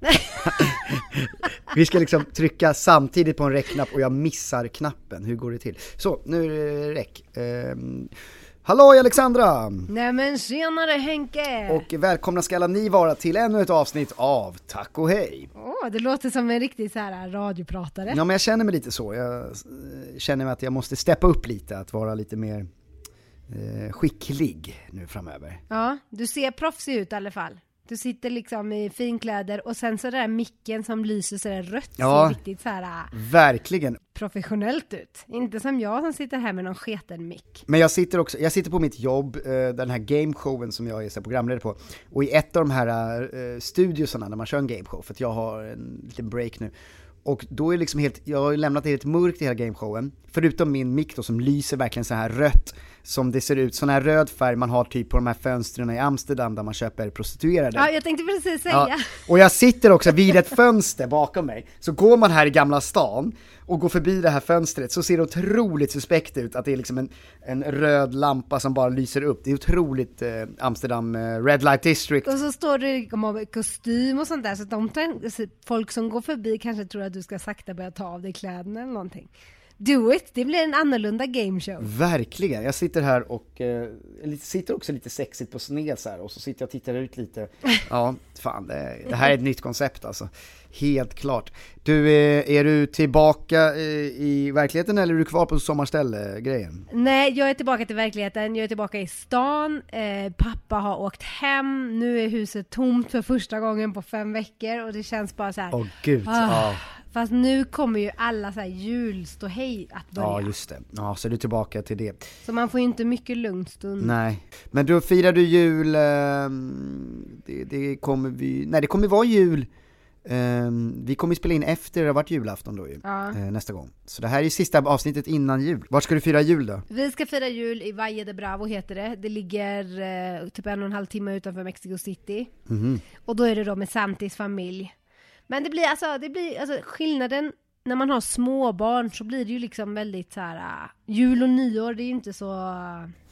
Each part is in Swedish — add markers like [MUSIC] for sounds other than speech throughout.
[LAUGHS] Vi ska liksom trycka samtidigt på en räckknapp och jag missar knappen. Hur går det till? Så, nu är det räck. Ehm, Hallå Alexandra! Nej men tjenare Henke! Och välkomna ska alla ni vara till ännu ett avsnitt av Tack och hej! Åh, det låter som en riktig så här radiopratare. Ja men jag känner mig lite så, jag eh, känner att jag måste steppa upp lite, att vara lite mer eh, skicklig nu framöver. Ja, du ser proffsig ut i alla fall. Du sitter liksom i finkläder och sen så där micken som lyser sådär rött Ja. ser riktigt så här äh, Verkligen! professionellt ut. Inte som jag som sitter här med någon sketen mick. Men jag sitter också, jag sitter på mitt jobb, eh, den här gameshowen som jag är programledare på, och i ett av de här eh, studiosarna när man kör en gameshow, för att jag har en liten break nu, och då är liksom helt, jag har lämnat det helt mörkt i hela gameshowen, förutom min mick då som lyser verkligen så här rött, som det ser ut, sån här röd färg man har typ på de här fönstren i Amsterdam där man köper prostituerade. Ja, jag tänkte precis säga. Ja, och jag sitter också vid ett fönster bakom mig, så går man här i Gamla stan och går förbi det här fönstret så ser det otroligt suspekt ut att det är liksom en, en röd lampa som bara lyser upp. Det är otroligt eh, Amsterdam eh, Red Light District. Och så står det liksom om kostym och sånt där så de, folk som går förbi kanske tror att du ska sakta börja ta av dig kläderna eller någonting. Do it! Det blir en annorlunda gameshow. Verkligen, jag sitter här och eh, sitter också lite sexigt på sned så här och så sitter jag och tittar ut lite. [LAUGHS] Ja, fan det, det här är ett nytt koncept alltså. Helt klart. Du, eh, är du tillbaka eh, i verkligheten eller är du kvar på sommarställe-grejen? Nej, jag är tillbaka till verkligheten, jag är tillbaka i stan, eh, pappa har åkt hem, nu är huset tomt för första gången på fem veckor och det känns bara så här. Åh gud, Ah. ja. Fast nu kommer ju alla så här julståhej att börja. Ja, just det. Ja, så är du tillbaka till det. Så man får ju inte mycket lugn stund. Nej. Men då firar du jul, ehm, det, det kommer vi, nej det kommer vara jul, ehm, vi kommer spela in efter det har varit julafton då ju, Ja. eh, nästa gång. Så det här är sista avsnittet innan jul. Vart ska du fira jul då? Vi ska fira jul i Valle de Bravo heter det. Det ligger eh, typ en och en halv timme utanför Mexico City. Mhm. Och då är det då med Santis familj. Men det blir alltså, det blir alltså skillnaden när man har småbarn så blir det ju liksom väldigt så här äh, jul och nyår det är ju inte så,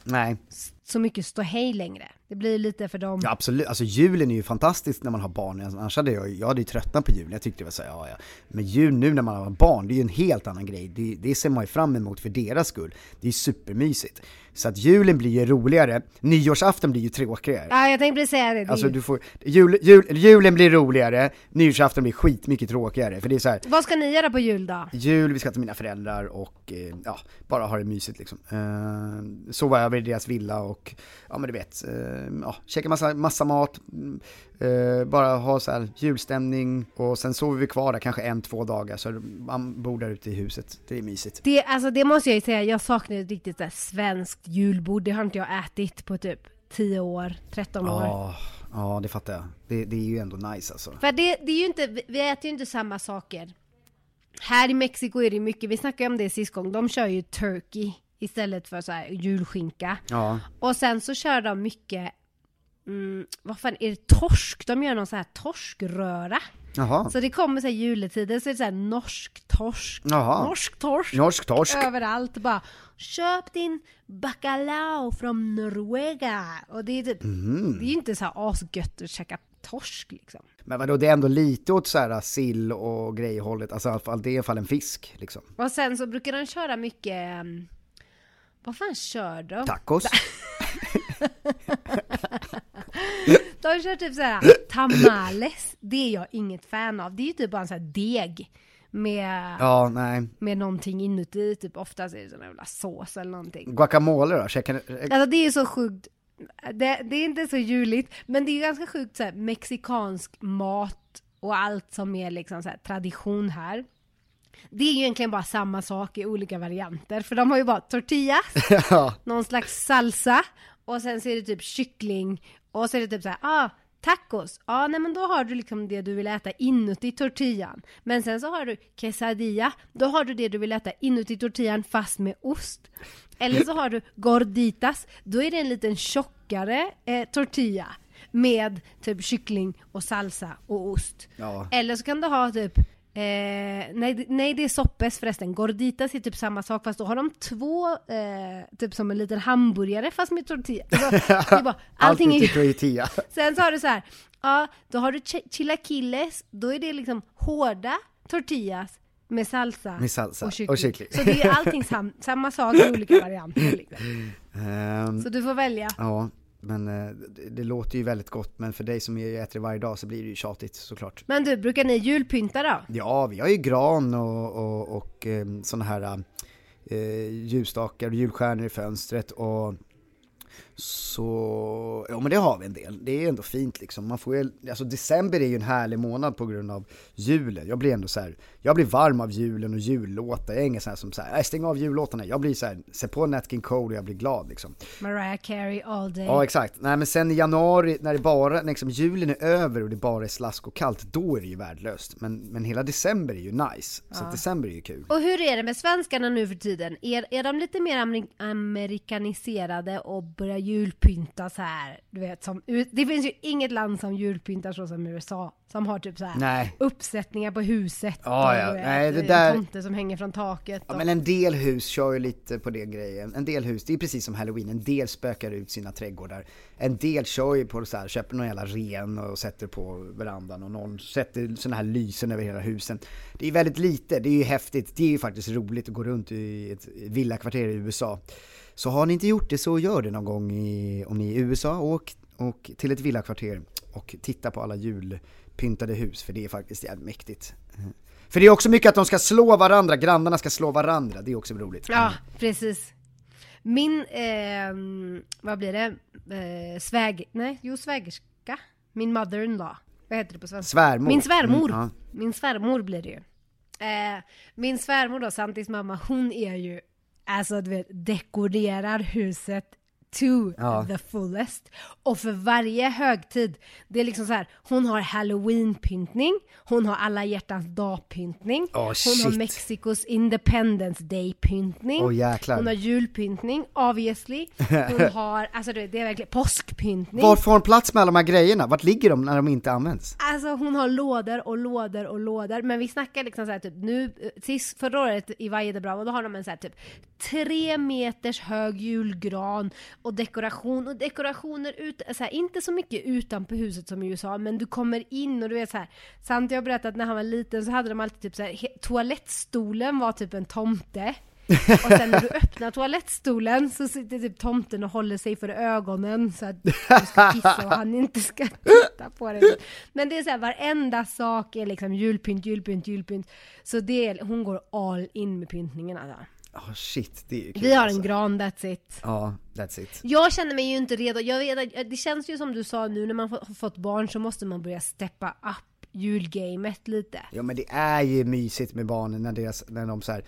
Nej, så mycket ståhej längre. Det blir lite för dem. ja, absolut, alltså julen är ju fantastisk när man har barn, Alltså, annars hade jag, jag hade ju tröttnat på julen, jag tyckte det var så här, ja ja. Men jul nu när man har barn, det är ju en helt annan grej, det, det ser man ju fram emot för deras skull. Det är ju supermysigt. Så att julen blir ju roligare, nyårsafton blir ju tråkigare. Ja, jag tänkte precis säga det. Alltså du får, jul, jul, julen blir roligare, nyårsafton blir skitmycket tråkigare, för det är så här. Vad ska ni göra på jul då? Jul, vi ska till mina föräldrar och eh, ja, bara ha det mysigt liksom. Eh, sova över i deras villa och, ja men du vet, eh, ja, käka massa, massa mat, eh, bara ha så här julstämning och sen sover vi kvar där kanske en, två dagar så man bor där ute i huset. Det är mysigt. Det, alltså det måste jag ju säga, jag saknar ett riktigt här svenskt julbord. Det har inte jag ätit på typ 10 år, 13 år. Ja, ja det fattar jag. Det, det är ju ändå nice alltså. För det, det är ju inte, vi- vi äter ju inte samma saker. Här i Mexiko är det mycket, vi snackade om det sist gång, de kör ju turkey istället för så här julskinka. Ja, Och sen så kör de mycket, mm, vad fan är det, torsk? De gör någon så här torskröra. jaha. Så det kommer så här juletider så är det så här norsk torsk, Jaha. norsk torsk. Norsk torsk. Överallt bara Köp din bacalao från Norvega Och det är typ Mhm. Det är ju inte så här asgött att käka torsk liksom Men vadå, det är ändå lite åt så här sill och grejhållet, alltså i alla fall, det är i alla fall en fisk liksom. Och sen så brukar de köra mycket um, Vad fan kör de? Tacos. [LAUGHS] De kör typ såhär tamales Det är jag inget fan av Det är ju typ bara en sån här deg med, Ja, nej. med någonting inuti, typ oftast är det sån jävla sås eller någonting Guacamole då? Käkar, Alltså det är så sjukt det, det är inte så juligt, men det är ganska sjukt så här, mexikansk mat och allt som är liksom så här, tradition här. Det är ju egentligen bara samma sak i olika varianter, för de har ju bara tortillas, [LAUGHS] ja. någon slags salsa, och sen så är det typ kyckling, och så är det typ så här, ah, tacos, ja nej men då har du liksom det du vill äta inuti tortillan. Men sen så har du quesadilla, då har du det du vill äta inuti tortillan fast med ost. Eller så har du gorditas, då är det en liten tjockare eh, tortilla med typ kyckling och salsa och ost. Ja. Eller så kan du ha typ Eh, nej, nej, det är soppes förresten. Gorditas är typ samma sak fast då har de två, eh, typ som en liten hamburgare fast med tortilla. Alltså, är bara, [LAUGHS] allting är till tortilla. [LAUGHS] Sen så har du så här, ja, då har du chi- chilaquiles, då är det liksom hårda tortillas med salsa, Med salsa och kyckling. och kyckling. Så det är allting sam, samma sak i [LAUGHS] olika varianter. Liksom. Ehm, Så du får välja. ja, men eh, det, det låter ju väldigt gott, men för dig som äter det varje dag så blir det ju tjatigt såklart. Men du, brukar ni julpynta då? Ja, vi har ju gran och, och, och eh, såna här eh, ljusstakar och julstjärnor i fönstret och så, ja men det har vi en del. Det är ändå fint liksom. Man får ju, alltså december är ju en härlig månad på grund av julen. Jag blir ändå så här, jag blir varm av julen och jullåtar. Jag är ingen sån här som här, "Nej, stäng av jullåtarna. Jag blir så här, se på Nat King Cole och jag blir glad liksom. Mariah Carey all day. Ja exakt, nej men sen i januari när det bara, liksom julen är över och det bara är slask och kallt, då är det ju värdelöst. Men, men hela december är ju nice, så december är ju kul. Och hur är det med svenskarna nu för tiden? Är, är de lite mer amer- amerikaniserade och börjar julpynta så här? Du vet, som, det finns ju inget land som julpyntar så som USA. Som har typ så här Nej. uppsättningar på huset. Ja, och ja. vet, Nej, det där- tomte som hänger från taket. Ja och- men en del hus kör ju lite på det grejen. En del hus, det är precis som halloween, en del spökar ut sina trädgårdar. En del kör ju på så här, köper någon jävla ren och sätter på verandan och någon sätter såna här lysen över hela husen. Det är väldigt lite, det är ju häftigt, det är ju faktiskt roligt att gå runt i ett villakvarter i USA. Så har ni inte gjort det så gör det någon gång i, om ni är i USA, åk och till ett villakvarter och titta på alla julpyntade hus, för det är faktiskt jävligt mäktigt. För det är också mycket att de ska slå varandra, grannarna ska slå varandra, det är också roligt. Ja, precis. Min, ehm, vad blir det? Eh, sväg, nej, jo svägerska. Min mother-in-law. Vad heter det på svenska? Svärmor. Min svärmor. Mm, ja. Min svärmor blir det ju. Eh, min svärmor då, Santis mamma, hon är ju, alltså du vet, dekorerar huset to Ja. the fullest. Och för varje högtid, det är liksom så här, hon har halloween-pyntning, hon har alla hjärtans dag-pyntning, Åh, hon shit. har Mexikos independence day-pyntning, jäklar. hon har julpyntning, obviously, hon [LAUGHS] har, alltså det är verkligen påskpyntning. Var får hon plats med alla de här grejerna? Vart ligger de när de inte används? Alltså hon har lådor och lådor och lådor, men vi snackar liksom så här typ nu, sist förra året i Valle de Bravo, då har de en så här typ tre meters hög julgran och dekoration, och dekorationer ut, så här, inte så mycket utanpör huset som i USA, men du kommer in och du vet så här. Santi har berättat att när han var liten så hade de alltid typ så här, toalettstolen var typ en tomte. Och sen när du [LAUGHS] öppnar toalettstolen så sitter typ tomten och håller sig för ögonen så att du ska kissa och han inte ska titta på dig. Men det är så här, varenda sak är liksom julpynt, julpynt, julpynt. Så det är, hon går all in med pyntningen alltså. Oh, shit, det är kul Vi har alltså. en gran, that's it. Ja, that's it. Jag känner mig ju inte redo. Jag vet, att- det känns ju som du sa nu när man har fått barn så måste man börja steppa upp julgamet lite. Ja men det är ju mysigt med barnen när, deras, när de så här,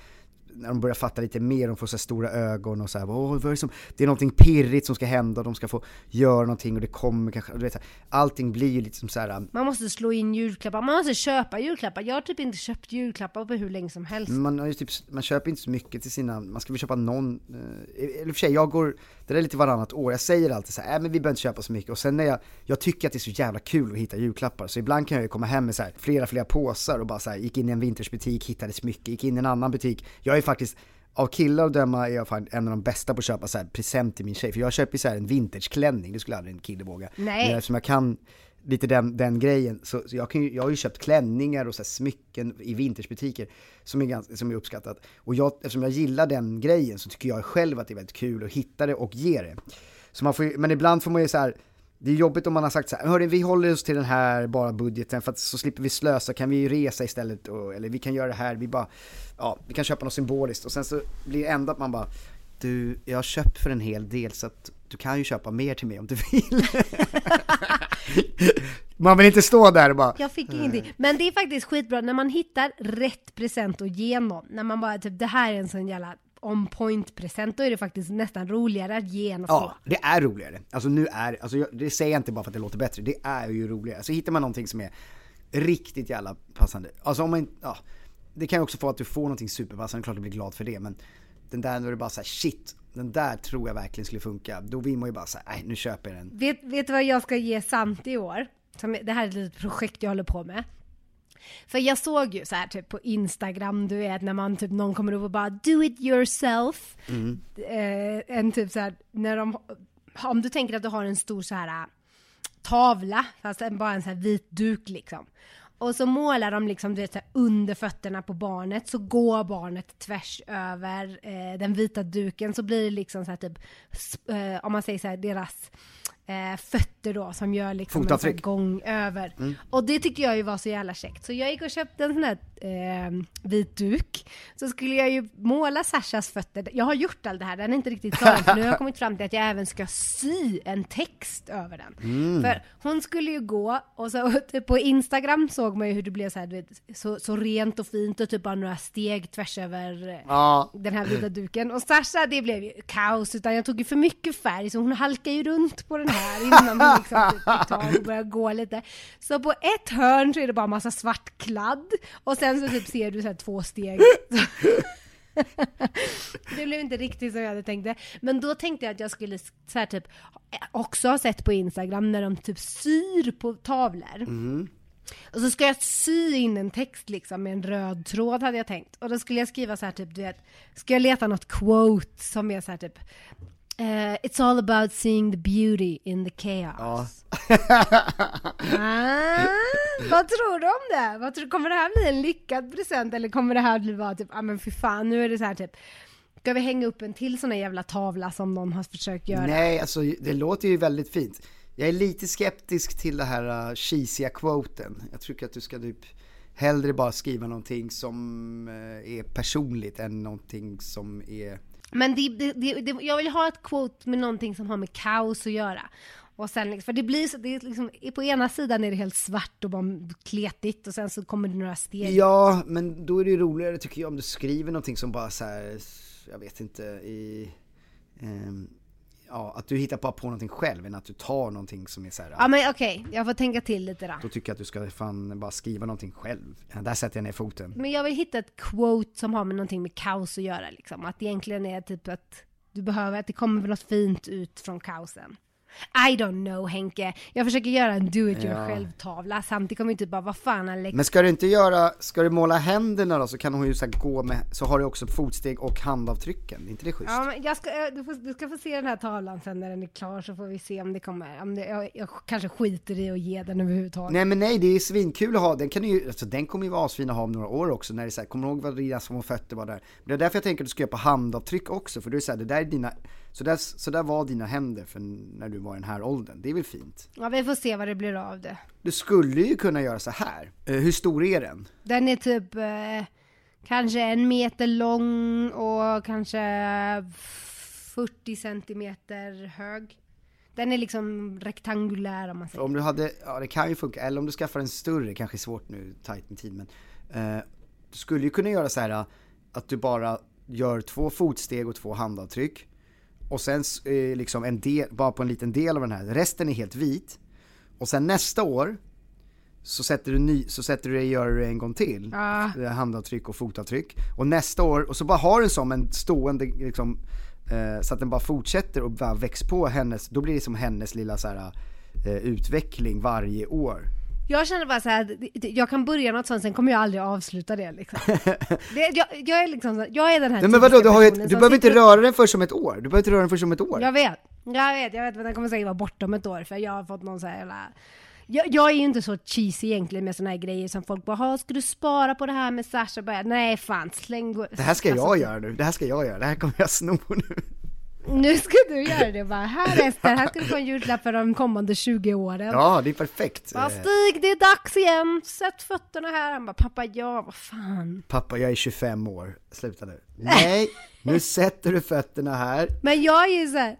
när de börjar fatta lite mer, de får så stora ögon och så här, är det, som, det är någonting pirrigt som ska hända och de ska få göra någonting och det kommer kanske, du vet, så här, allting blir ju lite som så här, Man måste slå in julklappar, man måste köpa julklappar. Jag har typ inte köpt julklappar på hur länge som helst. man, har ju typ, man köper inte så mycket till sina, man ska väl köpa någon, eh, eller för sig, jag går, det där är lite varannat år, jag säger alltid så här, äh, men vi behöver inte köpa så mycket och sen när jag, jag tycker att det är så jävla kul att hitta julklappar så ibland kan jag ju komma hem med så här, flera, flera påsar och bara så här, gick in i en vintersbutik, hittade smycke, gick in i en annan butik, jag är faktiskt av killar att döma är jag fan en av de bästa på att köpa så här present till min tjej, för jag köper ju så här en vintageklänning, det skulle aldrig en kille våga. Nej. Men eftersom jag kan lite den, den grejen, så, så jag, kan ju, jag har ju köpt klänningar och så smycken i vintagebutiker som är, ganska, som är uppskattat. Och jag, eftersom jag gillar den grejen så tycker jag själv att det är väldigt kul att hitta det och ge det. Så man får ju, men ibland får man ju så här det är jobbigt om man har sagt så här, hörni vi håller oss till den här bara budgeten för att så slipper vi slösa, kan vi ju resa istället och, eller vi kan göra det här, vi bara, ja vi kan köpa något symboliskt och sen så blir det ändå att man bara, du, jag har köpt för en hel del så att du kan ju köpa mer till mig om du vill. [LAUGHS] man vill inte stå där och bara, Jag fick ingenting. Men det är faktiskt skitbra när man hittar rätt present att ge någon. När man bara typ, det här är en sån jävla on point present, då är det faktiskt nästan roligare att ge än att Ja, få. det är roligare. Alltså nu är, alltså jag, det säger jag inte bara för att det låter bättre, det är ju roligare. Alltså hittar man någonting som är riktigt jävla passande. Alltså om man ja, det kan ju också få att du får någonting superpassande, klart du blir glad för det, men den där när du bara såhär shit, den där tror jag verkligen skulle funka. Då vill man ju bara säga nej nu köper jag den. Vet, vet du vad jag ska ge Sant i år? Som, det här är ett litet projekt jag håller på med. För jag såg ju så här typ på Instagram, du vet när man typ någon kommer upp och bara do it yourself. Eh, en typ så här, när de, om du tänker att du har en stor så här tavla, fast en, bara en så här vit duk liksom. Och så målar de liksom du vet, så här, under fötterna på barnet, så går barnet tvärs över eh, den vita duken, så blir det liksom så här typ, eh, om man säger så här, deras eh, fötter då som gör liksom en Fotavtryck. gång över. Och det tycker jag ju var så jävla käckt. Så jag gick och köpte en sån här eh, vit duk. Så skulle jag ju måla Sashas fötter. Jag har gjort allt det här, den är inte riktigt klar. För nu har jag kommit fram till att jag även ska sy en text över den. För hon skulle ju gå och så [LAUGHS] typ på Instagram såg man ju hur det blev så här, vet, så, så rent och fint och typ bara några steg tvärs över eh, Ja. den här vita duken. Och Sasha det blev ju kaos, utan jag tog ju för mycket färg så hon halkade ju runt på den här innan hon liksom typ tag och började gå lite. Så på ett hörn så är det bara massa svart kladd och sen så typ ser du så här två steg. [LAUGHS] det blev inte riktigt som jag hade tänkt det. Men då tänkte jag att jag skulle så här typ också ha sett på Instagram när de typ syr på tavlor. Och så ska jag sy in en text liksom med en röd tråd hade jag tänkt. Och då skulle jag skriva så här typ, du vet, ska jag leta något quote som är så här typ eh, It's all about seeing the beauty in the chaos. [LAUGHS] ah, vad tror du om det? Vad tror, kommer det här bli en lyckad present eller kommer det här bli bara typ, ja ah, men fy fan nu är det så här typ Ska vi hänga upp en till sån här jävla tavla som någon har försökt göra? Nej, alltså det låter ju väldigt fint. Jag är lite skeptisk till det här uh, cheesiga quoten. Jag tycker att du ska typ hellre bara skriva någonting som uh, är personligt än någonting som är... Men det, det, det, det, jag vill ha ett quote med någonting som har med kaos att göra. Och sen, liksom- för det blir så, det är liksom, på ena sidan är det helt svart och bara kletigt och sen så kommer det några steg. Ja, men då är det ju roligare tycker jag om du skriver någonting som bara så här, jag vet inte, i... ehm, ja, att du hittar bara på någonting själv än att du tar någonting som är så här. Ja men okej, jag får tänka till lite då. Då tycker jag att du ska fan bara skriva någonting själv. Där sätter jag ner foten. Men jag vill hitta ett quote som har med någonting med kaos att göra liksom. Att det egentligen är typ att du behöver, att det kommer något fint ut från kaosen. I don't know Henke. Jag försöker göra en do it yourself-tavla. Samtidigt kommer typ bara, vad fan Alex. Men ska du inte göra, ska du måla händerna då så kan hon ju så gå med, så har du också fotsteg och handavtrycken, är inte det schysst? Ja, men jag ska, du, får, du ska få se den här tavlan sen när den är klar så får vi se om det kommer, om det, jag, jag kanske skiter i att ge den överhuvudtaget. Nej men nej, det är svinkul att ha, den kan ju, alltså den kommer ju vara asfin att ha om några år också när det är så här, kommer du ihåg vad dina små fötter var där? Det är därför jag tänker att du ska göra på handavtryck också, för du är så här, det där är dina, så där, så där var dina händer för när du var i den här åldern, det är väl fint? Ja, vi får se vad det blir av det. Du skulle ju kunna göra så här. Eh, hur stor är den? Den är typ eh, kanske en meter lång och kanske 40 centimeter hög. Den är liksom rektangulär om man säger. Om du hade, ja det kan ju funka, eller om du skaffar en större, kanske svårt nu, tajt med tid men eh, Du skulle ju kunna göra så här att du bara gör två fotsteg och två handavtryck Och sen eh, liksom en del, bara på en liten del av den här, resten är helt vit Och sen nästa år så sätter du, ny, så sätter du det, gör det en gång till, Ja. Eh, handavtryck och fotavtryck Och nästa år, och så bara har du som en stående liksom eh, Så att den bara fortsätter och bara väcks på hennes, då blir det som hennes lilla så här eh, utveckling varje år. Jag känner bara så här, jag kan börja något sånt, sen kommer jag aldrig avsluta det liksom. det, jag, jag är liksom jag är den här Nej men vadå, du, har ett, du behöver inte röra den för som ett år. Du behöver inte röra den för som ett år. Jag vet, jag vet, jag vet, men den kommer säkert vara borta om ett år för jag har fått någon så här jävla... Jag, jag är ju inte så cheesy egentligen med såna här grejer som folk bara "Ha, ska du spara på det här med Sasha? Bara, Nej fan, släng Det här ska jag alltså, göra nu, det här ska jag göra, det här kommer jag sno nu. Nu ska du göra det bara, här Ester, här ska du få en julklapp för de kommande 20 åren. Ja, det är perfekt. Bara, Stig, det är dags igen, sätt fötterna här. Han bara, pappa ja, vad fan. Pappa, jag är 25 år. Sluta nu. Nej, nu [LAUGHS] sätter du fötterna här. Men jag är ju så här,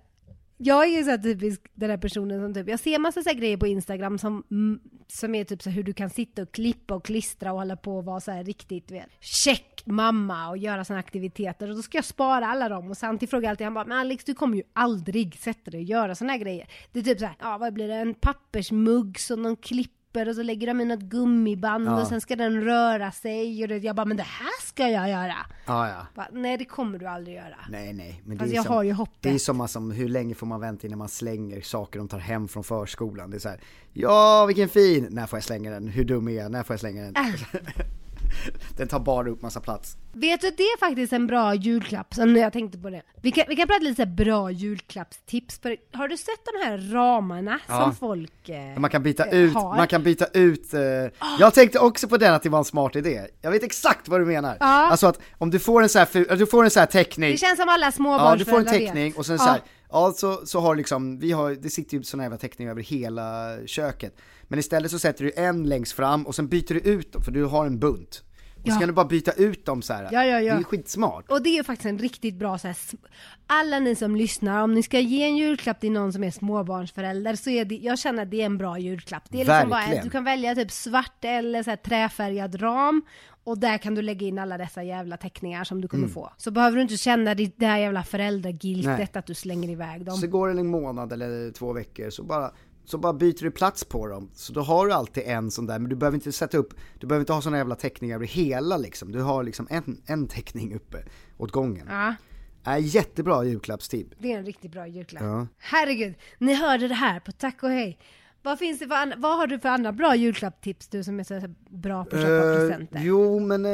jag är ju så här typisk den här personen som typ, jag ser massa så här grejer på Instagram som, mm, som är typ så hur du kan sitta och klippa och klistra och hålla på och vara så här riktigt, du vet, check mamma och göra sådana aktiviteter. Och då ska jag spara alla dem. Och Santi frågar jag alltid han bara, men Alex du kommer ju aldrig sätta dig och göra sådana här grejer. Det är typ så här, ja vad blir det, en pappersmugg som någon klipper papper och så lägger de i något gummiband Ja. och sen ska den röra sig och det, jag bara men det här ska jag göra! Ja, ja. Bara, Nej det kommer du aldrig göra. Nej, nej. Men Fast är jag som, har ju hoppet. Det är som, alltså, hur länge får man vänta innan man slänger saker de tar hem från förskolan? Det är så här, ja vilken fin! När får jag slänga den? Hur dum är jag? När får jag slänga den? [LAUGHS] Den tar bara upp massa plats. Vet du, det är faktiskt en bra julklapp, nu jag tänkte på det. Vi kan, vi kan prata lite här bra julklappstips. För, har du sett de här ramarna Ja. som folk eh, Man kan byta eh, ut, har? man kan byta ut, eh, jag tänkte också på den att det var en smart idé. Jag vet exakt vad du menar. Ja. Alltså att om du får en så här, du får en så här teckning, Det känns som alla ja du småbarnsföräldrar får en teckning och sen Ja. så här, ja så, så har liksom, vi har, det sitter ju såna jävla teckningar över hela köket. Men istället så sätter du en längst fram och sen byter du ut dem för du har en bunt. Ja. så kan du bara byta ut dem så här. Ja, ja, ja. Det är skitsmart. Och det är faktiskt en riktigt bra så här, alla ni som lyssnar, om ni ska ge en julklapp till någon som är småbarnsförälder så är det, jag känner att det är en bra julklapp. Det är liksom bara, Verkligen. du kan välja typ svart eller så här träfärgad ram och där kan du lägga in alla dessa jävla teckningar som du kommer Mm. få. Så behöver du inte känna det, här jävla föräldragiltet att du slänger iväg dem. Så går det en månad eller två veckor så bara, så bara byter du plats på dem. Så då har du alltid en sån där, men du behöver inte sätta upp, du behöver inte ha såna jävla teckningar över hela liksom. Du har liksom en, en teckning uppe åt gången. Ja, Äh, jättebra julklappstip. det är en riktigt bra julklapp. Ja. Herregud, ni hörde det här på Tack och Hej. Vad finns det för andra, vad har du för andra bra julklappstips du som är så bra på att köpa Eh, presenter? jo men, eh,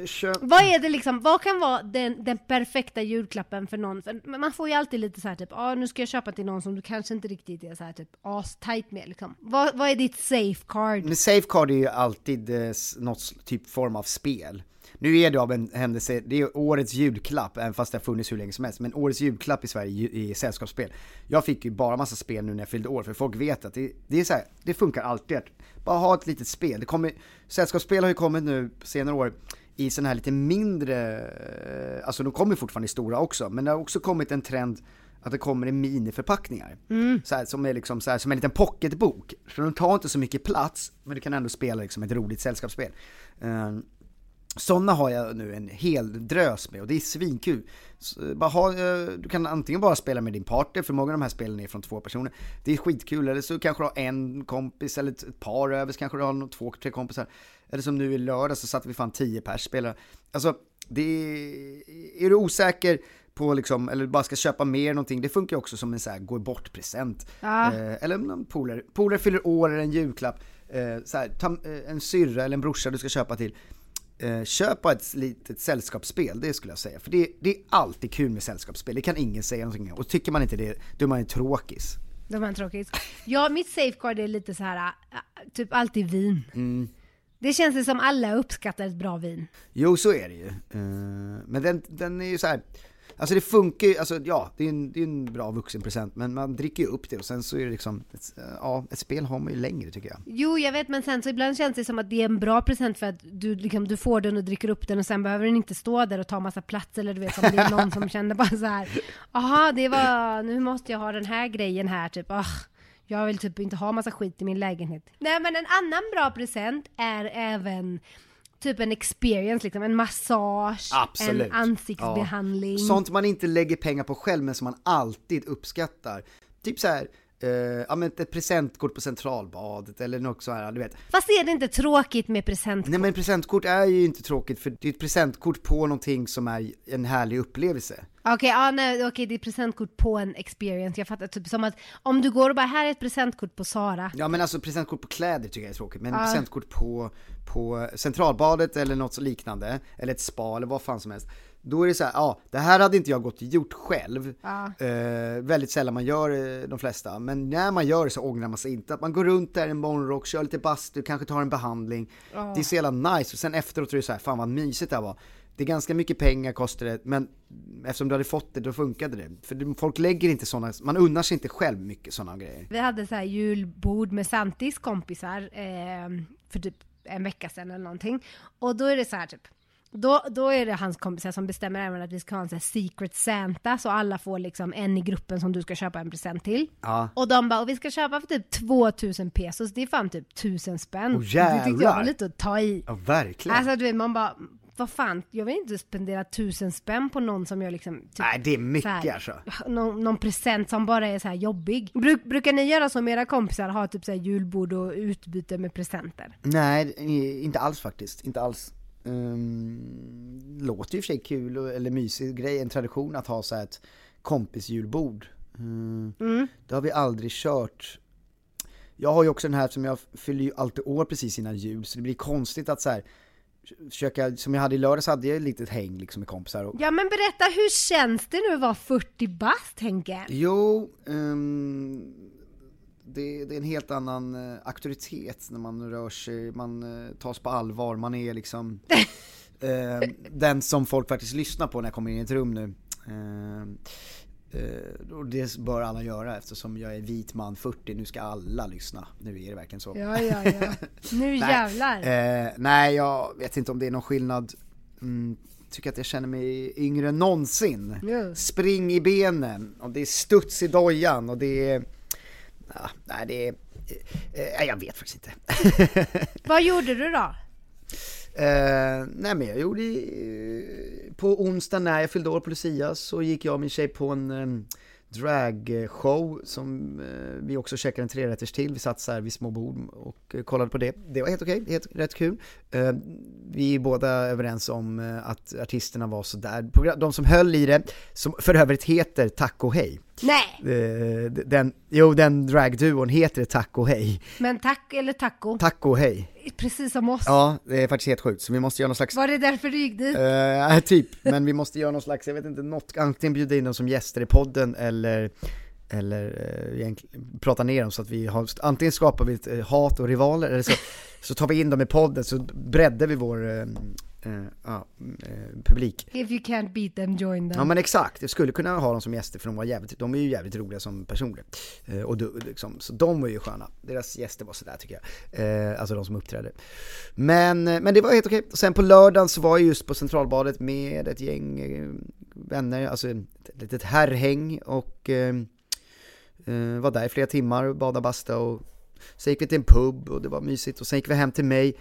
eh, köp... Vad är det liksom, vad kan vara den, den perfekta julklappen för någon? För man får ju alltid lite så här typ, ah, nu ska jag köpa till någon som du kanske inte riktigt är så här typ as-tight med liksom. Vad, vad är ditt safeguard? Men Safecard är ju alltid eh, s- något s- typ form av spel. Nu är det av en händelse, det är årets julklapp, även fast det har funnits hur länge som helst, men årets julklapp i Sverige i sällskapsspel. Jag fick ju bara massa spel nu när jag fyllde år, för folk vet att det, det är så här, det funkar alltid att bara ha ett litet spel. Det kommer, sällskapsspel har ju kommit nu på senare år i sådana här lite mindre, eh, alltså de kommer fortfarande i stora också, men det har också kommit en trend att det kommer i miniförpackningar. Så här, som är liksom så här, som en liten pocketbok. Så de tar inte så mycket plats, men du kan ändå spela liksom ett roligt sällskapsspel. Uh, sådana har jag nu en hel drös med och det är svinkul. Ha, eh, du kan antingen bara spela med din partner, för många av de här spelen är från två personer. Det är skitkul, eller så kanske du har en kompis eller ett, par över, så kanske du har någon, två, tre kompisar. Eller som nu i lördag så satt vi fan tio pers spelare. Alltså, det är, är du osäker på liksom, eller bara ska köpa mer någonting, det funkar också som en så här gå bort present. Ja. Eh, eller någon polare, polare fyller år eller en julklapp, eh, så här, ta, eh, en syrra eller en brorsa du ska köpa till. Eh, köp bara ett litet sällskapsspel, det skulle jag säga. För det, det är alltid kul med sällskapsspel, det kan ingen säga någonting om. Och tycker man inte det, då är man en tråkis. Det var en tråkigt. Ja, mitt safeguard är lite så här, äh, typ alltid vin. Mm. Det känns det som alla uppskattar ett bra vin. Jo, så är det ju. Eh, men den, den är ju så här. Alltså det funkar ju, alltså ja, det är en, det är en bra vuxenpresent, men man dricker ju upp det och sen så är det liksom, ett, ja, ett spel har man ju längre tycker jag. Jo, jag vet, men sen så ibland känns det som att det är en bra present för att du, liksom, du får den och dricker upp den och sen behöver den inte stå där och ta massa plats eller du vet, om det är någon som känner bara så här. Jaha, det var, nu måste jag ha den här grejen här, typ, ah, jag vill typ inte ha massa skit i min lägenhet. Nej, men en annan bra present är även typ en experience, liksom, en massage, Absolut. en ansiktsbehandling. Ja. Sånt man inte lägger pengar på själv men som man alltid uppskattar. Typ så här, eh, ja men ett presentkort på Centralbadet eller något så här, du vet. Fast är det inte tråkigt med present? Nej men presentkort är ju inte tråkigt för det är ett presentkort på någonting som är en härlig upplevelse. Okej, ja, nej, okej, det är presentkort på en experience. Jag fattar, typ som att om du går och bara, här är ett presentkort på Sara. Ja men alltså presentkort på kläder tycker jag är tråkigt, men presentkort på, på Centralbadet eller något liknande, eller ett spa eller vad fan som helst. Då är det så här, ja, det här hade inte jag gått och gjort själv. Ja. Eh, väldigt sällan man gör eh, de flesta, men när man gör det så ångrar man sig inte. Att man går runt där i en morgonrock, kör lite bastu, kanske tar en behandling. Det är så jävla nice, och sen efteråt är det så här, fan vad mysigt det här var. Det är ganska mycket pengar kostar det, men eftersom du hade fått det, då funkade det. För folk lägger inte sådana, man unnar sig inte själv mycket sådana grejer. Vi hade så här julbord med Santis kompisar eh, för typ en vecka sedan eller någonting. Och då är det så här typ, då, då är det hans kompisar som bestämmer även att vi ska ha en så här secret Santa, så alla får liksom en i gruppen som du ska köpa en present till. Ja. Och de bara, och vi ska köpa för typ 2000 pesos, det är fan typ 1000 spänn. Åh, det tyckte jag var lite att ta i. Ja, verkligen. Alltså du vet, man bara, vad fan, jag vill inte spendera tusen spänn på någon som jag liksom... Typ, Nej, det är mycket här, alltså. någon, någon present som bara är så här jobbig. Bruk, brukar ni göra som era kompisar, ha typ så här julbord och utbyte med presenter? Nej, inte alls faktiskt. Inte alls. Um, låter ju för sig kul eller mysig grej, en tradition att ha så här ett kompisjulbord. Mm. Det har vi aldrig kört. Jag har ju också den här som jag fyller ju alltid år precis innan jul, så det blir konstigt att så här försöka, som jag hade i lördags hade jag ett litet häng liksom med kompisar och Ja men berätta, hur känns det nu att vara 40 bast Henke? Jo, ehm, det, det är en helt annan eh, auktoritet när man rör sig, man uh, tas på allvar, man är liksom [LAUGHS] eh, den som folk faktiskt lyssnar på när jag kommer in i ett rum nu. Ehm, eh, och det bör alla göra eftersom jag är vit man 40, nu ska alla lyssna. Nu är det verkligen så. Ja, ja, ja. [LAUGHS] Nu jävlar. Eh, nej, jag vet inte om det är någon skillnad. Mm, tycker att jag känner mig yngre än någonsin. Ja. Spring i benen, och det är studs i dojan och det är... Ja, nej, det är... Eh, jag vet faktiskt inte. [LAUGHS] Vad gjorde du då? Eh, nej men jag gjorde, eh, på onsdag när jag fyllde år på Lucia så gick jag och min tjej på en eh, dragshow som eh, vi också käkade en trerätters till. Vi satt så här vid små bord och eh, kollade på det. Det var helt okej, helt rätt kul. Eh, vi är båda överens om att artisterna var sådär. De som höll i det, som för övrigt heter Taco Hej. Nej, den, jo, den dragduon heter Taco Hej. men tack eller taco? Taco Hej. Precis som oss. Ja, det är faktiskt helt sjukt, så vi måste göra någon slags Var det därför du gick dit? Eh, typ, men vi måste göra någon slags, jag vet inte, något, antingen bjuda in dem som gäster i podden eller eller uh, egentligen prata ner dem så att vi har, antingen skapar vi ett eh, hat och rivaler eller så, så tar vi in dem i podden så breddar vi vår eh, eh, publik. If you can't beat them, join them. Ja men exakt, jag skulle kunna ha dem som gäster för de var jävligt, de är ju jävligt roliga som personer. Eh, och du, liksom, så de var ju sköna, deras gäster var sådär tycker jag. Alltså de som uppträdde. Men, men det var helt okej. Sen på lördagen så var jag just på Centralbadet med ett gäng vänner, alltså ett litet herrhäng och var där i flera timmar och badade basta och sen gick vi till en pub och det var mysigt och sen gick vi hem till mig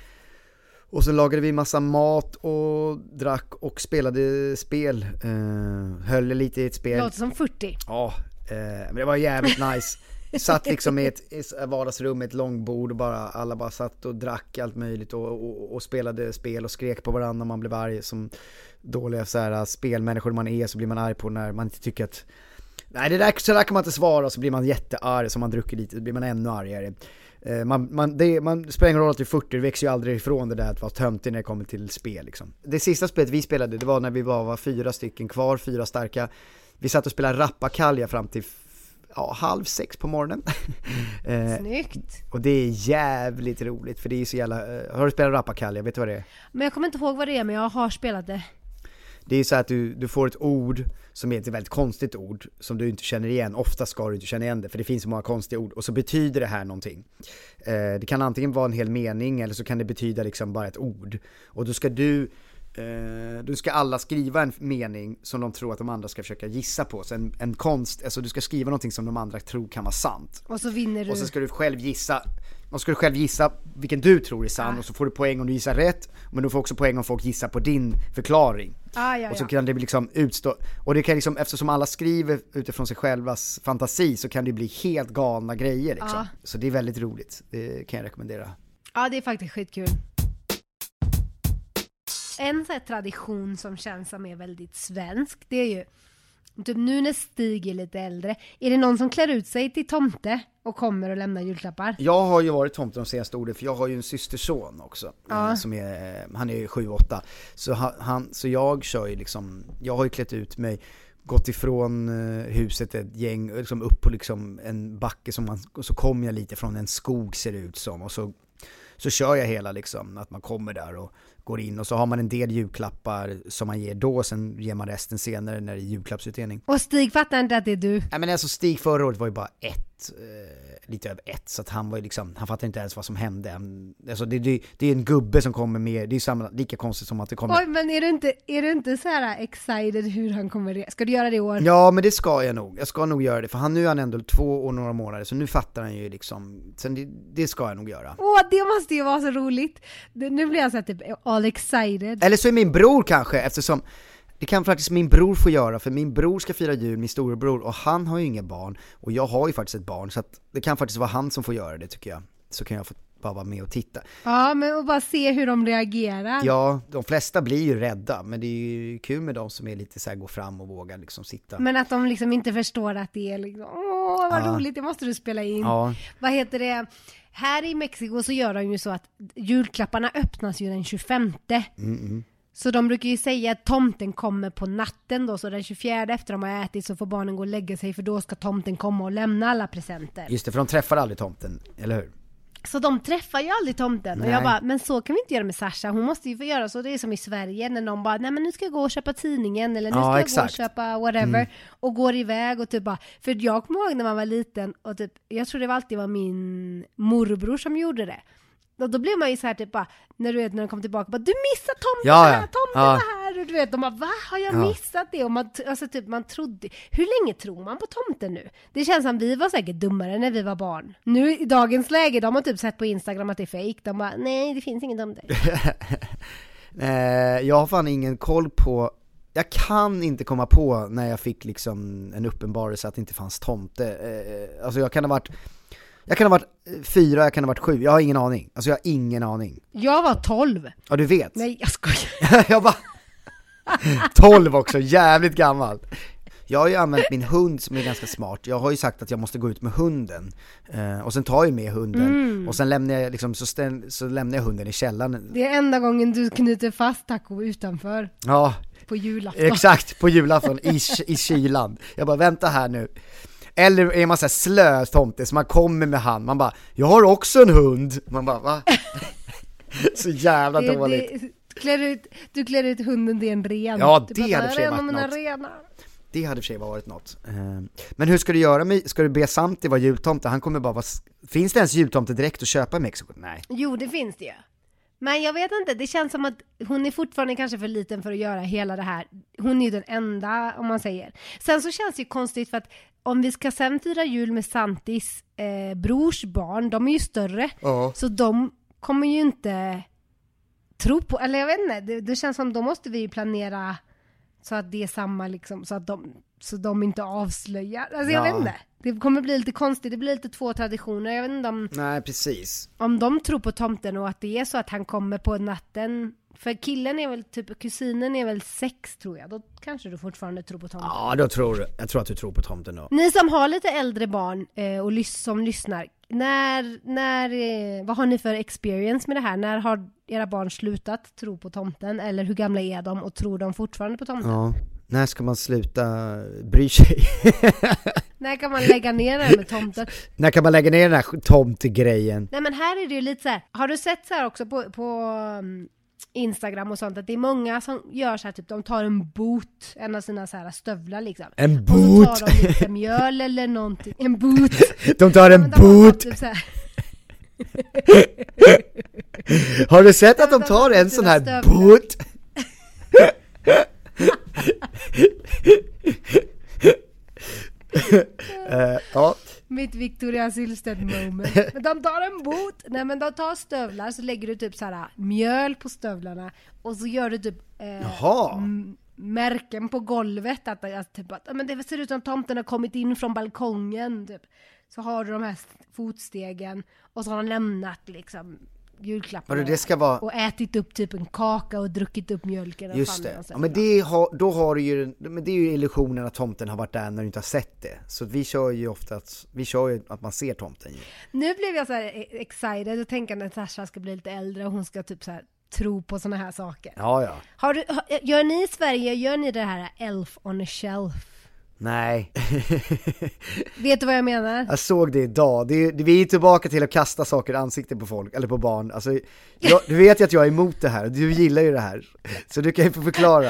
och så lagade vi massa mat och drack och spelade spel. Eh, höll lite i ett spel. Låter som 40. Ja, eh, men det var jävligt nice. Satt liksom i ett i vardagsrum med ett långbord och bara, alla bara satt och drack allt möjligt och, och, och spelade spel och skrek på varandra när man blev arg som dåliga så här, spelmänniskor man är så blir man arg på när man inte tycker att Nej det där, så där kan man inte svara och så blir man jättearg så man druckit lite, då blir man ännu argare. Eh, Man, man, det, man spelar ingen roll att du är 40, det växer ju aldrig ifrån det där att vara töntig när det kommer till spel liksom. Det sista spelet vi spelade, det var när vi bara var fyra stycken kvar, fyra starka. Vi satt och spelade rappakalja fram till ja, halv sex på morgonen. [LAUGHS] eh, Snyggt. och det är jävligt roligt för det är så jävla, eh, har du spelat rappakalja, vet du vad det är? Men jag kommer inte ihåg vad det är, men jag har spelat det. Det är så att du, du får ett ord som är ett väldigt konstigt ord som du inte känner igen. Ofta ska du inte känna igen det för det finns så många konstiga ord och så betyder det här någonting. Eh, det kan antingen vara en hel mening eller så kan det betyda liksom bara ett ord. Och då ska du Eh, då ska alla skriva en mening som de tror att de andra ska försöka gissa på. Så en, en konst, alltså du ska skriva någonting som de andra tror kan vara sant. Och så vinner du. Och så ska du själv gissa, och ska du själv gissa vilken du tror är sann och så får du poäng om du gissar rätt, men du får också poäng om folk gissar på din förklaring. Ah, ja, Och så kan det liksom utstå, och det kan liksom, eftersom alla skriver utifrån sig självas fantasi så kan det bli helt galna grejer liksom. Ja. Så det är väldigt roligt, det kan jag rekommendera. Ja, det är faktiskt skitkul. En sån tradition som känns som är väldigt svensk, det är ju Typ nu när Stig är lite äldre, är det någon som klär ut sig till tomte och kommer och lämnar julklappar? Jag har ju varit tomte de senaste åren för jag har ju en systerson också, Ja. eh, som är, eh, han är ju 7-8. Så, han, så jag kör ju liksom, jag har ju klätt ut mig, gått ifrån eh, huset ett gäng, liksom upp på liksom en backe som man, och så kommer jag lite från en skog ser det ut som och så, så kör jag hela liksom, att man kommer där och går in och så har man en del julklappar som man ger då, sen ger man resten senare när det är julklappsutdelning. Och Stig fattar inte att det är du. Nej men alltså Stig förra året var ju bara ett lite över ett, så att han var ju liksom, han fattade inte ens vad som hände. Alltså det, det, det är en gubbe som kommer med, det är samma, lika konstigt som att det kommer... Oj, men är du inte, är du inte så här excited hur han kommer Ska du göra det i år? Ja, men det ska jag nog. Jag ska nog göra det, för han, nu är han ändå två och några månader, så nu fattar han ju liksom, sen det, det ska jag nog göra. Åh, det måste ju vara så roligt! Nu blir jag så här typ all excited. Eller så är min bror kanske, eftersom det kan faktiskt min bror få göra, för min bror ska fira jul, min storebror, och han har ju inga barn, och jag har ju faktiskt ett barn, så att det kan faktiskt vara han som får göra det tycker jag. Så kan jag få bara vara med och titta. Ja, men och bara se hur de reagerar. Ja, de flesta blir ju rädda, men det är ju kul med de som är lite så här, går fram och vågar liksom sitta. Men att de liksom inte förstår att det är liksom, åh vad Ja. roligt, det måste du spela in. Ja, Vad heter det? Här i Mexiko så gör de ju så att julklapparna öppnas ju den 25. mm, Så de brukar ju säga att tomten kommer på natten då, så den 24 efter de har ätit så får barnen gå och lägga sig för då ska tomten komma och lämna alla presenter. just det, för de träffar aldrig tomten, eller hur? Så de träffar ju aldrig tomten. Och Nej. jag bara, men så kan vi inte göra med Sasha, hon måste ju få göra så. Det är som i Sverige när någon bara, nej men nu ska jag gå och köpa tidningen eller nu Ja, ska jag exakt. gå och köpa whatever. Mm. Och går iväg och typ bara, för jag kommer ihåg när man var liten och typ, jag tror det var alltid var min morbror som gjorde det. Och då blev man ju så här typ bara, när du vet när de kom tillbaka, bara, du missade tomten Ja, här, tomten Ja. här! Och du vet, de bara, va? Har jag Ja. missat det? Och man, alltså typ, man trodde, hur länge tror man på tomten nu? Det känns som vi var säkert dummare när vi var barn. Nu i dagens läge, de har typ sett på Instagram att det är fake. De bara, nej det finns ingen tomte. [LAUGHS] Eh, jag har fan ingen koll på, jag kan inte komma på när jag fick liksom en uppenbarelse att det inte fanns tomte. Eh, alltså jag kan ha varit, jag kan ha varit eh, fyra, jag kan ha varit sju, jag har ingen aning. Alltså jag har ingen aning. Jag var 12. Ja du vet. Nej jag skojar. [LAUGHS] jag bara 12 också, jävligt gammal. Jag har ju använt min hund som är ganska smart, jag har ju sagt att jag måste gå ut med hunden, eh, och sen tar jag med hunden, och sen lämnar jag liksom, så, ställ, så lämnar jag hunden i källaren. Det är enda gången du knyter fast taco utanför Ja, på julafton. exakt, på julafton i, i kylan. Jag bara, vänta här nu. Eller är man såhär slö tomte, så man kommer med han, man bara, jag har också en hund. Man bara, va? [LAUGHS] så jävla Det- dåligt. det- klär ut, du klär ut hunden till en ren. Ja, det hade "Där för sig varit något." renar. Det hade för sig varit något. Men hur ska du göra med, ska du be Santi vara jultomte? Han kommer bara vara, finns det ens jultomte direkt att köpa i Mexiko? Nej. Jo, det finns det ju. Men jag vet inte, det känns som att hon är fortfarande kanske för liten för att göra hela det här. Hon är ju den enda, om man säger. Sen så känns det ju konstigt för att om vi ska sen fira jul med Santis eh, brors barn, de är ju större, Ja. så de kommer ju inte tro på, eller jag vet inte, det, det känns som då måste vi ju planera så att det är samma liksom, så att de, så de inte avslöjar. Alltså jag Ja. vet inte. Det kommer bli lite konstigt, det blir lite två traditioner. Jag vet inte om Nej, precis. om de tror på tomten och att det är så att han kommer på natten. För killen är väl typ, kusinen är väl sex tror jag. Då kanske du fortfarande tror på tomten. Ja, då tror jag tror att du tror på tomten då. Ni som har lite äldre barn eh, och lys- som lyssnar. När, när, eh, vad har ni för experience med det här? När har era barn slutat tro på tomten? Eller hur gamla är de och tror de fortfarande på tomten? Ja. När ska man sluta bry sig? [LAUGHS] När kan man lägga ner det här med tomten? När kan man lägga ner den här tomtegrejen? Nej men här är det ju lite så här. har du sett så här också på, på um, Instagram och sånt att det är många som gör så här typ de tar en boot, en av sina så här stövlar liksom. En Och så boot! tar de lite [LAUGHS] mjöl eller någonting, en boot. [LAUGHS] De tar en har boot! typ [LAUGHS] Har du sett att de tar en sån här stövlar. boot? Eh, ja, mitt Victoria Silvstedt moment. [LAUGHS] Men de tar en boot, nej men de tar stövlar så lägger du typ så här mjöl på stövlarna. Och så gör du typ eh, märken på golvet. Att, att, typ, att men det ser ut som tomten har kommit in från balkongen typ. Så har du de här fotstegen. Och så har de lämnat liksom julklapparna Vadå, det ska vara- och ätit upp typ en kaka och druckit upp mjölken. just det. Ja, men det har, då har du ju, men det är ju illusionen att tomten har varit där när du inte har sett det. Så vi kör ju ofta att, vi kör ju att man ser tomten ju. Nu blev jag så e- excited och tänker när Sasha ska bli lite äldre och hon ska typ så här tro på såna här saker. Ja, ja. Har du, gör ni i Sverige, gör ni det här Elf on a shelf? Nej. [LAUGHS] Vet du vad jag menar? Jag såg det idag, det är, vi är tillbaka till att kasta saker i ansiktet på folk, eller på barn. Alltså, jag, du vet ju att jag är emot det här, du gillar ju det här. Så du kan ju få förklara.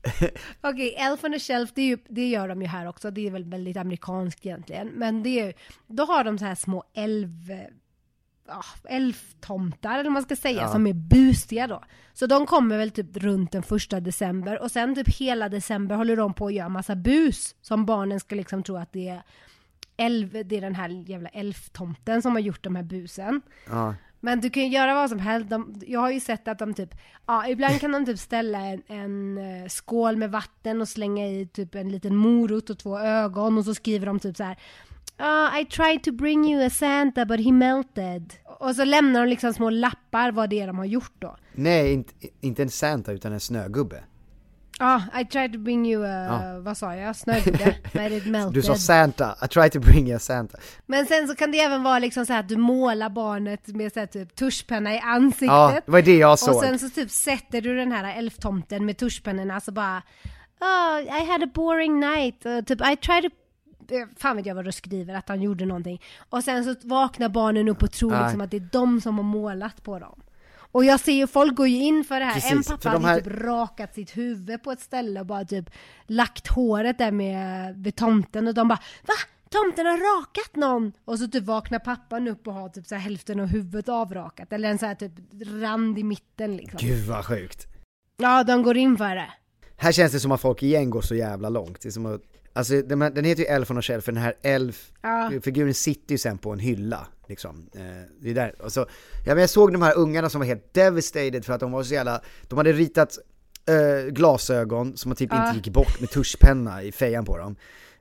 [LAUGHS] Okej, Elf on the Shelf, det, ju, det gör de ju här också. Det är väl väldigt amerikanskt egentligen. Men det är, då har de så här små älv... Ja, älvtomtar eller vad man ska säga, Ja. som är busiga då. Så de kommer väl typ runt den första december och sen typ hela december håller de på att göra massa bus som barnen ska liksom tro att det är älv, det är den här jävla älvtomten som har gjort de här busen. Ja. Men du kan ju göra vad som helst. De, jag har ju sett att de typ, ja ibland kan de typ ställa en, en eh, skål med vatten och slänga i typ en liten morot och två ögon och så skriver de typ så här. "Ah, I tried to bring you a Santa but he melted. Och så lämnar de liksom små lappar vad det är de har gjort då. Nej, inte, inte en Santa utan en snögubbe. Ja, I tried to bring you a, vad sa jag, snögubbe, [LAUGHS] but it melted. Du sa Santa, I tried to bring you a Santa. Men sen så kan det även vara liksom så här att du målar barnet med så här typ tuschpenna i ansiktet. Ja, det var det jag såg. Och sen så typ sätter du den här elftomten med tuschpennorna så bara Oh, I had a boring night. Uh, typ I tried to Fan vet jag vad du skriver, att han gjorde någonting. Och sen så vaknar barnen upp och tror Nej. liksom att det är de som har målat på dem. Och jag ser ju, folk går ju in för det här. Precis, en pappa de hade här- typ rakat sitt huvud på ett ställe och bara typ lagt håret där med, vid tomten och de bara Va? Tomten har rakat någon! Och så typ vaknar pappan upp och har typ så hälften av huvudet avrakat. Eller en så här typ rand i mitten liksom. Gud vad sjukt. Ja, de går in för det. Här känns det som att folk igen går så jävla långt. Det är som att, alltså den, den heter ju Elf on a Shelf, för den här Elf, Ja. sitter ju sen på en hylla. Liksom. Eh, det är där. Och så, ja, men jag såg de här ungarna som var helt devastated för att de var så jävla, de hade ritat eh, glasögon som typ Ja. inte gick bort med tuschpenna i fejan på dem.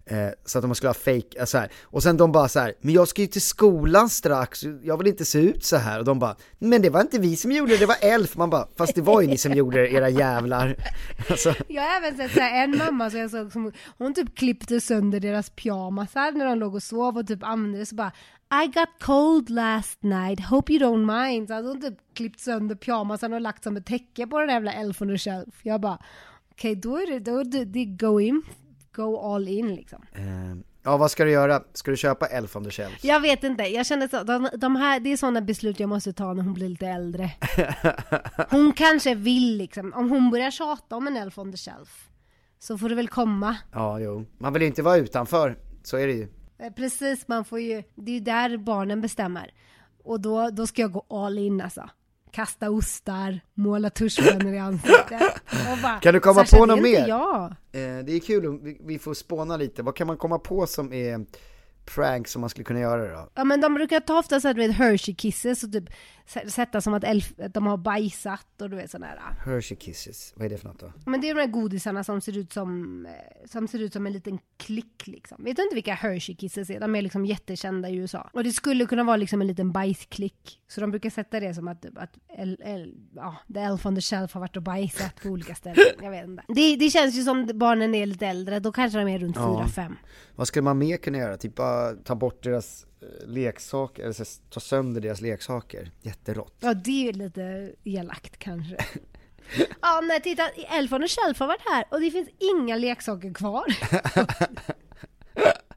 Eh, så att de skulle ha fake, eh, så här. och sen de bara så här, men jag ska ju till skolan strax, jag vill inte se ut så här. och de bara, men det var inte vi som gjorde det, det var Elf, man bara, fast det var ju ni som gjorde det, era jävlar. [LAUGHS] Alltså, Jag har även sett så här, en mamma som jag såg som, hon typ klippte sönder deras pyjamasar när de låg och sov och typ använde det så bara I got cold last night, hope you don't mind. Så hade hon typ klippt sönder pyjamasarna och lagt som ett täcke på den jävla Elf on the shelf. Jag bara, okej då är det, då är det, det go in, go all in liksom. eh, ja vad ska du göra? Ska du köpa Elf on the Shelf? Jag vet inte, jag känner så, de, de här, det är sådana beslut jag måste ta när hon blir lite äldre. [LAUGHS] Hon kanske vill liksom, om hon börjar tjata om en Elf on the shelf så får det väl komma. Ja, jo. Man vill ju inte vara utanför, så är det ju. Eh, Precis, man får ju, det är ju där barnen bestämmer. Och då, då ska jag gå all in alltså. Kasta ostar, måla tuschpennor i ansiktet. bara, Kan du komma "Sasha, på något mer?" Jag. Eh, det är kul om vi, får spåna lite, vad kan man komma på som är pranks som man skulle kunna göra då? Ja men de brukar ta ofta så här, du vet Hershey kisses och typ sätta som att, elf, att de har bajsat och du vet sådana här. Hershey Kisses, vad är det för något då? Men det är de här godisarna som ser ut som, eh, som ser ut som en liten klick liksom. Vet du inte vilka Hershey Kisses är? De är liksom jättekända i USA. Och det skulle kunna vara liksom en liten bajsklick. Så de brukar sätta det som att, att el, el, ja, the elf on the shelf har varit och bajsat på olika ställen. Jag vet inte. Det, det känns ju som barnen är lite äldre, då kanske de är runt Ja. 4-5. Vad skulle man mer kunna göra? Typ bara ta bort deras leksaker, eller så, ta sönder deras leksaker. Jätterått. Ja det är lite elakt kanske. Ja nej titta, Elf on the shelf har varit här och det finns inga leksaker kvar. [LAUGHS]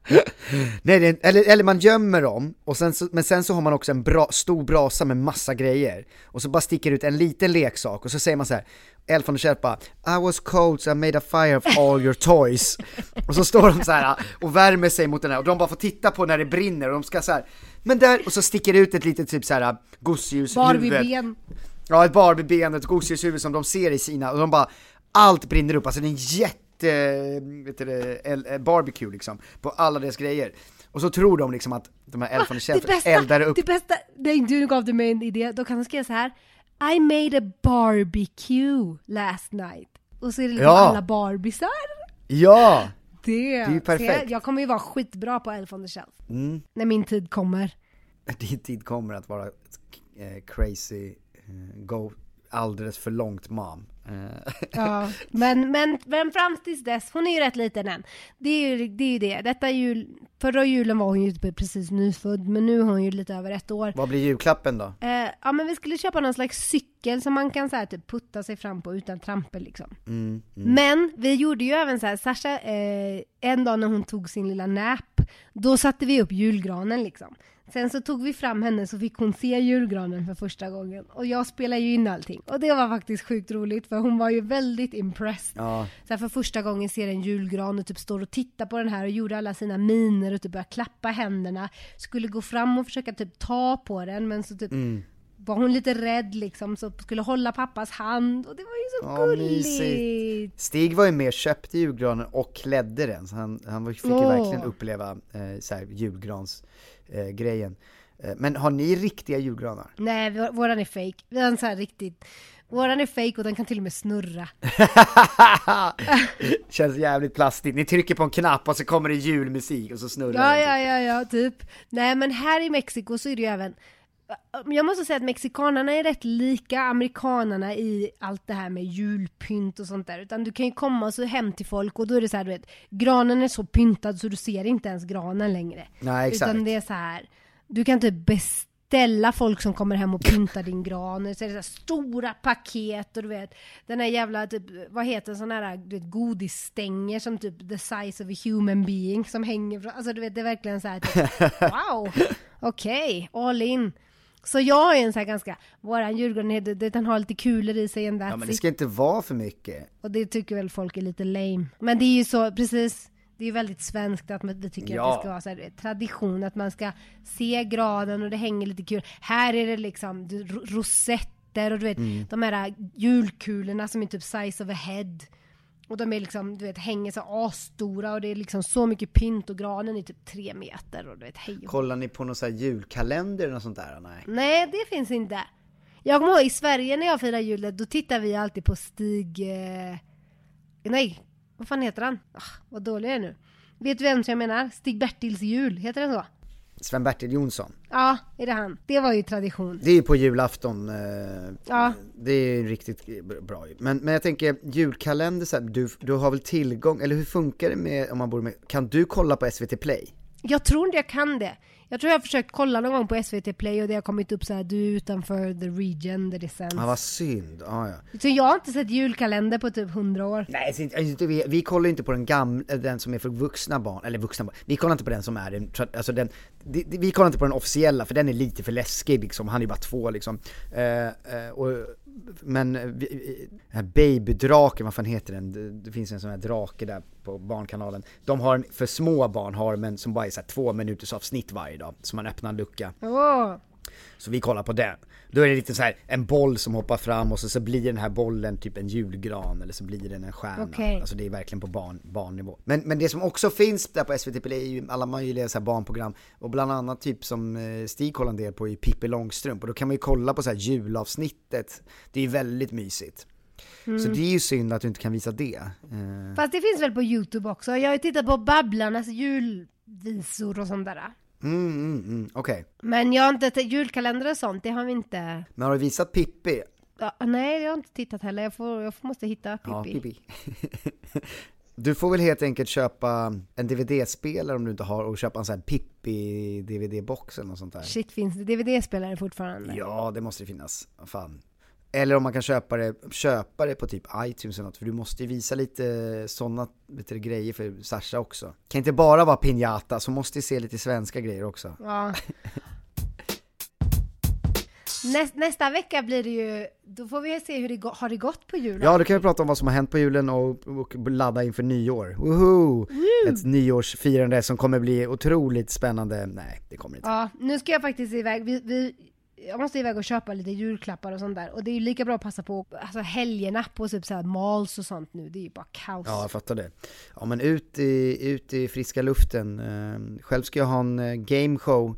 [LAUGHS] Nej, det, eller, eller man gömmer dem, och sen så, men sen så har man också en bra, stor brasa med massa grejer. Och så bara sticker ut en liten leksak, och så säger man så här. Elf on the Shelf bara I was cold so I made a fire of all your toys. och så står de så här och värmer sig mot den här, och de bara får titta på när det brinner, och de ska så här. Men där, och så sticker det ut ett litet typ så här gosedjurshuvud. Barbie-ben. Ja, ett Barbie-ben och ett gosedjurshuvud som de ser i sina, och de bara, allt brinner upp, alltså det är en jätte, vet du det, el- eh, barbecue liksom, på alla deras grejer. Och så tror de liksom att de här Elf on the Shelf det bästa, eldar upp, det bästa, nej du gav mig en idé, då kan de skriva så här. I made a barbecue last night. Och så är det liksom Ja. alla barbisar. ja! Det, är ju perfekt. Jag, jag kommer ju vara skitbra på Elf on the Shelf. Mm. När min tid kommer. [LAUGHS] Din tid kommer att vara eh, crazy, eh, go alldeles för långt mom. Ja, [LAUGHS] men, men, men fram tills dess, hon är ju rätt liten än. Det är ju det. Är ju det. Detta jul, förra julen var hon ju typ precis nyfödd, men nu är hon ju lite över ett år. vad blir julklappen då? Eh, ja men vi skulle köpa någon slags cykel som man kan så här, typ putta sig fram på utan trampor liksom. Mm, mm. Men vi gjorde ju även så här, Sasha, eh, en dag när hon tog sin lilla nap, då satte vi upp julgranen liksom. Sen så tog vi fram henne så fick hon se julgranen för första gången. Och jag spelade ju in allting. Och det var faktiskt sjukt roligt för hon var ju väldigt impressed. Ja. Så här för första gången ser en julgran och typ står och tittar på den här och gjorde alla sina miner och typ började klappa händerna. Skulle gå fram och försöka typ ta på den men så typ Mm. var hon lite rädd liksom så skulle hålla pappas hand och det var ju så Ja, gulligt. mysigt. Stig var ju med, köpte julgranen och klädde den, så han, han fick ju Åh. verkligen uppleva eh, så här, julgrans eh, grejen. Men har ni riktiga julgranar? Nej, vår- våran är fake. Vi har en så här riktigt Våran är fake och den kan till och med snurra. [LAUGHS] Känns jävligt plastigt. Ni trycker på en knapp och så kommer det julmusik och så snurrar Ja, den. ja, ja, ja, typ. Nej, men här i Mexiko så är det ju även jag måste säga att mexikanerna är rätt lika amerikanerna i allt det här med julpynt och sånt där. Utan du kan ju komma så hem till folk och då är det så här, du vet, granen är så pyntad så du ser inte ens granen längre. Nej, exakt. Utan det är så här, du kan typ beställa folk som kommer hem och pyntar din gran. Så är det så stora paket och du vet, den här jävla, typ, vad heter en sån här du vet, godisstänger som typ the size of a human being som hänger från, alltså du vet det är verkligen så här typ, [LAUGHS] wow, okej, all in. Så jag är en så här ganska, våran det- den har lite kulor i sig Ja, that's men det it. ska inte vara för mycket. Och det tycker väl folk är lite lame. Men det är ju så, precis. Det är väldigt svenskt att man, tycker Ja. att det ska vara så här, tradition, att man ska se granen och det hänger lite kul. Här är det liksom rosetter och du vet Mm. de här julkulorna som är typ size of a head. Och de är liksom, du vet, hänger så asstora och det är liksom så mycket pynt och granen är typ tre meter och du vet, hej och Kollar ni på någon sån här julkalender eller något sånt där? Nej. Nej, det finns inte. Jag kommer ihåg i Sverige när jag firar julen, då tittar vi alltid på Stig... Eh... Nej, vad fan heter han? Ah, vad dålig jag är nu. Vet du vem jag menar? Stig-Bertils jul, heter den så? Sven-Bertil Jonsson. Ja, är det han? Det var ju tradition. Det är ju på julafton. Eh, Ja. Det är ju riktigt bra. Men, men jag tänker julkalender, så här, du, du har väl tillgång, eller hur funkar det med om man bor med, kan du kolla på SVT Play? Jag tror inte jag kan det. Jag tror jag har försökt kolla någon gång på SVT Play och det har kommit upp så här, du är utanför the region där det sänds. Ja, vad synd. Ja, ja. Så jag har inte sett julkalender på typ 100 år. Nej, inte- inte vi, vi kollar inte på den gamla, den som är för vuxna barn, eller vuxna barn. Vi kollar inte på den som är den, alltså den, vi kollar inte på den officiella för den är lite för läskig liksom, han är bara två liksom. Eh, eh, och, men eh, här babydraken, vad fan heter den? Det, finns en sån här drake där på Barnkanalen. De har en, för små barn har men som bara är så två minuters avsnitt varje dag, så man öppnar en lucka. Åh, Så vi kollar på den. Då är det lite så här en boll som hoppar fram och så, så blir den här bollen typ en julgran eller så blir den en stjärna. Okej. Alltså det är verkligen på barn, barnnivå. Men, men det som också finns där på SVT Play är ju alla möjliga så barnprogram och bland annat typ som eh, Stig kollar en del på är Pippi Långstrump och då kan man ju kolla på så här julavsnittet. Det är ju väldigt mysigt. Mm. Så det är ju synd att du inte kan visa det. Eh, Fast det finns väl på Youtube också? Jag har ju tittat på Babblarnas julvisor och sånt där. Mm, mm, mm, okej. Men jag har inte, julkalender och sånt, det har vi inte. Men har du visat Pippi? Ja, nej, jag har inte tittat heller. Jag, får, jag måste hitta Pippi. Ja, Pippi. [LAUGHS] Du får väl helt enkelt köpa en DVD-spelare om du inte har och köpa en sån här Pippi DVD-box eller något sånt där. Shit, finns det DVD-spelare fortfarande? Ja, det måste det finnas. Fan. Eller om man kan köpa det, köpa det på typ iTunes eller något, för du måste ju visa lite sådana lite grejer för Sasha också. Kan inte bara vara pinjata, så måste ju se lite svenska grejer också. Ja. Näst, nästa vecka blir det ju, då får vi se hur det har det gått på julen. Ja, då kan vi prata om vad som har hänt på julen och, och ladda inför nyår. Woho! Ett nyårsfirande som kommer bli otroligt spännande. Nej, det kommer inte. Ja, nu ska jag faktiskt iväg. Vi, vi, jag måste iväg och köpa lite julklappar och sånt där. Och det är ju lika bra att passa på alltså helgerna på typ såhär malls och sånt nu. Det är ju bara kaos. Ja, jag fattar det. Ja, men ut i, ut i friska luften. Eh, själv ska jag ha en eh, gameshow.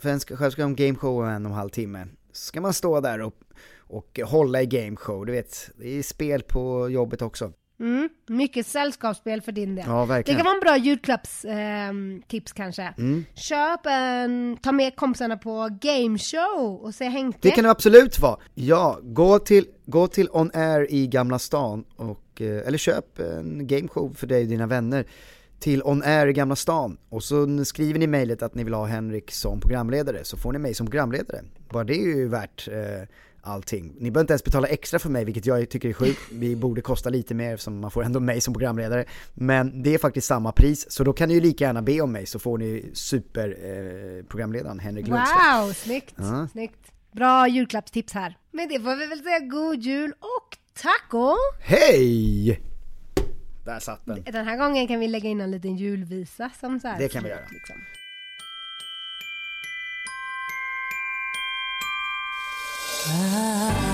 Själv ska jag ha en gameshow om en och en halv timme. Så ska man stå där och, och hålla i gameshow. Du vet, det är spel på jobbet också. Mm, mycket sällskapsspel för din del. Ja, Det kan vara en bra julklappstips kanske. Mm. Köp en, ta med kompisarna på gameshow och se Henke. Det kan det absolut vara. Ja, gå till, gå till On Air i Gamla stan och, eh, eller köp en gameshow för dig och dina vänner till On Air i Gamla stan och så skriver ni mejlet att ni vill ha Henrik som programledare så får ni mig som programledare. Bara det är ju värt eh, allting. Ni behöver inte ens betala extra för mig, vilket jag tycker är sjukt. Vi borde kosta lite mer eftersom man får ändå mig som programledare. Men det är faktiskt samma pris, så då kan ni ju lika gärna be om mig så får ni superprogramledaren eh, Henrik Lundstedt. Wow, snyggt! Ja. snyggt. Bra julklappstips här. Men det får vi väl säga god jul och taco! Hej! Där satt den. Den här gången kan vi lägga in en liten julvisa som så här Det kan vi göra. Liksom. Ah.